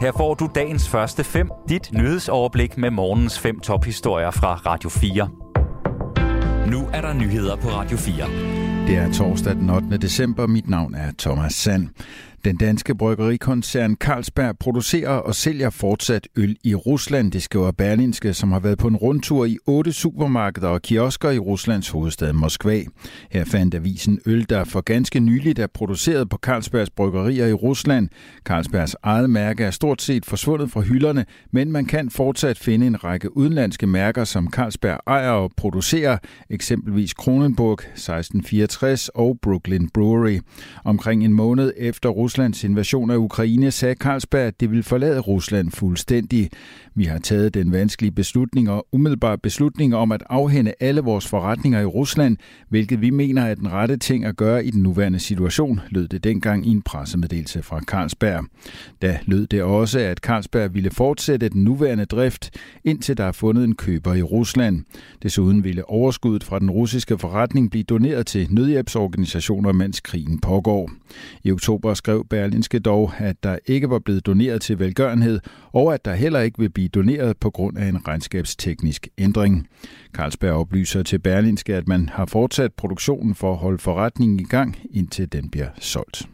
Her får du dagens første fem, dit nyhedsoverblik med morgens fem tophistorier fra Radio 4. Nu er der nyheder på Radio 4. Det er torsdag den 8. december. Mit navn er Thomas Sand. Den danske bryggerikoncern Carlsberg producerer og sælger fortsat øl i Rusland, det skriver Berlinske, som har været på en rundtur i otte supermarkeder og kiosker i Ruslands hovedstad Moskva. Her fandt avisen øl, der for ganske nyligt er produceret på Carlsbergs bryggerier i Rusland. Carlsbergs eget mærke er stort set forsvundet fra hylderne, men man kan fortsat finde en række udenlandske mærker, som Carlsberg ejer og producerer, eksempelvis Kronenburg 1664 og Brooklyn Brewery. Omkring en måned efter Ruslands invasion af Ukraine, sagde Carlsberg, at det vil forlade Rusland fuldstændig. Vi har taget den vanskelige beslutning og umiddelbare beslutning om at afhænde alle vores forretninger i Rusland, hvilket vi mener er den rette ting at gøre i den nuværende situation, lød det dengang i en pressemeddelelse fra Carlsberg. Da lød det også, at Carlsberg ville fortsætte den nuværende drift, indtil der er fundet en køber i Rusland. Desuden ville overskuddet fra den russiske forretning blive doneret til nødhjælpsorganisationer, mens krigen pågår. I oktober skrev Berlinske dog, at der ikke var blevet doneret til velgørenhed, og at der heller ikke vil blive doneret på grund af en regnskabsteknisk ændring. Carlsberg oplyser til Berlinske, at man har fortsat produktionen for at holde forretningen i gang, indtil den bliver solgt.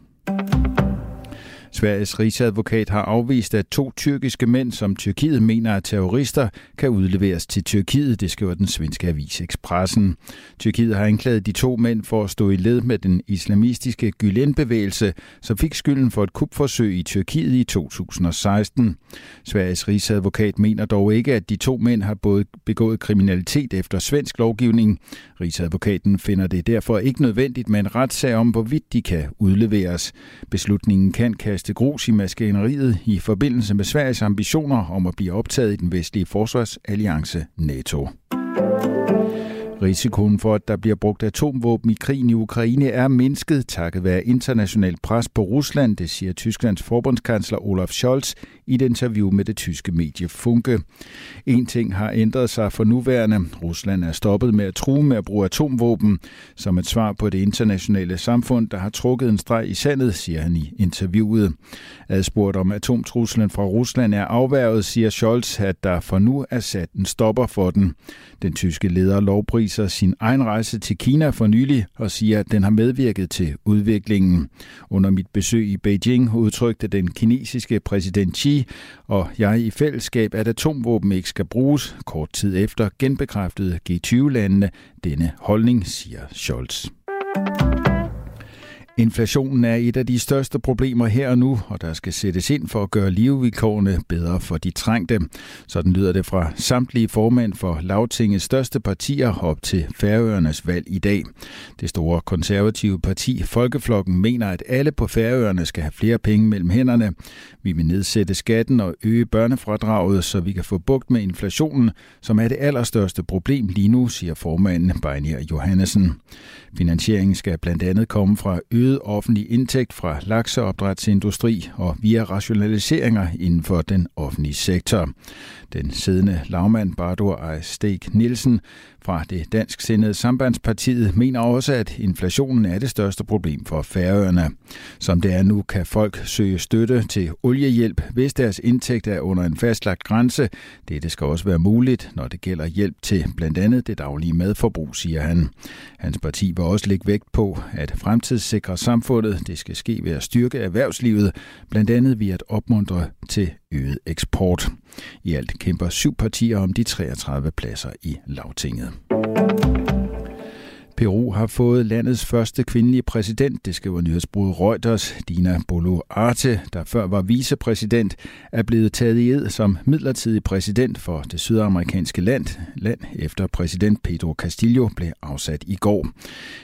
Sveriges rigsadvokat har afvist, at to tyrkiske mænd, som Tyrkiet mener er terrorister, kan udleveres til Tyrkiet, det skriver den svenske avis Expressen. Tyrkiet har anklaget de to mænd for at stå i led med den islamistiske Gülen-bevægelse, som fik skylden for et kupforsøg i Tyrkiet i 2016. Sveriges rigsadvokat mener dog ikke, at de to mænd har både begået kriminalitet efter svensk lovgivning. Rigsadvokaten finder det derfor ikke nødvendigt med en retssag om, hvorvidt de kan udleveres. Beslutningen kan kaste grus i maskineriet i forbindelse med Sveriges ambitioner om at blive optaget i den vestlige forsvarsalliance NATO. Risikoen for, at der bliver brugt atomvåben i krigen i Ukraine er mindsket takket være internationalt pres på Rusland, det siger Tysklands forbundskansler Olaf Scholz i et interview med det tyske medie Funke. En ting har ændret sig for nuværende. Rusland er stoppet med at true med at bruge atomvåben. Som et svar på det internationale samfund, der har trukket en streg i sandet, siger han i interviewet. Adspurgt om atomtruslen fra Rusland er afværget, siger Scholz, at der for nu er sat en stopper for den. Den tyske leder lovpriser sin egen rejse til Kina for nylig og siger, at den har medvirket til udviklingen. Under mit besøg i Beijing udtrykte den kinesiske præsident Xi og jeg i fællesskab, at atomvåben ikke skal bruges. Kort tid efter genbekræftede G20-landene denne holdning, siger Scholz. Inflationen er et af de største problemer her og nu, og der skal sættes ind for at gøre levevilkårene bedre for de trængte. Sådan lyder det fra samtlige formænd for lavtingets største partier op til Færøernes valg i dag. Det store konservative parti Folkeflokken mener, at alle på Færøerne skal have flere penge mellem hænderne. Vi vil nedsætte skatten og øge børnefradraget, så vi kan få bugt med inflationen, som er det allerstørste problem lige nu, siger formanden Bejnier Johannesen. Finansieringen skal blandt andet komme fra øget offentlig indtægt fra lakseopdrætsindustri og via rationaliseringer inden for den offentlige sektor. Den siddende lavmand Bardur Ejstek Nielsen fra det dansk sindede sambandspartiet mener også, at inflationen er det største problem for Færøerne. Som det er nu, kan folk søge støtte til oliehjælp, hvis deres indtægt er under en fastlagt grænse. Dette skal også være muligt, når det gælder hjælp til blandt andet det daglige madforbrug, siger han. Hans parti vil også lægge vægt på, at fremtidssikre samfundet det skal ske ved at styrke erhvervslivet, blandt andet ved at opmuntre til øget eksport. I alt kæmper syv partier om de 33 pladser i lavtinget. Peru har fået landets første kvindelige præsident, det skriver nyhedsbruget Reuters. Dina Boluarte, der før var vicepræsident, er blevet taget i ed som midlertidig præsident for det sydamerikanske land, land efter præsident Pedro Castillo blev afsat i går.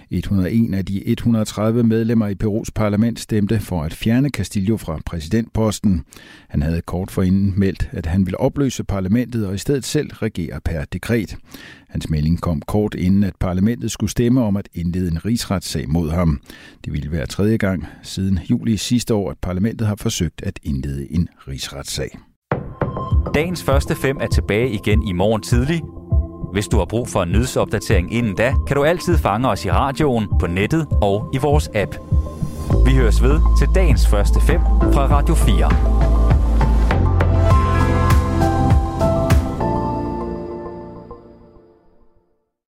101 af de 130 medlemmer i Perus parlament stemte for at fjerne Castillo fra præsidentposten. Han havde kort forinden meldt, at han ville opløse parlamentet og i stedet selv regere per dekret. Hans melding kom kort inden, at parlamentet skulle stemme om at indlede en rigsretssag mod ham. Det ville være tredje gang siden juli sidste år, at parlamentet har forsøgt at indlede en rigsretssag. Dagens første fem er tilbage igen i morgen tidlig. Hvis du har brug for en nyhedsopdatering inden da, kan du altid fange os i radioen, på nettet og i vores app. Vi høres ved til dagens første fem fra Radio 4.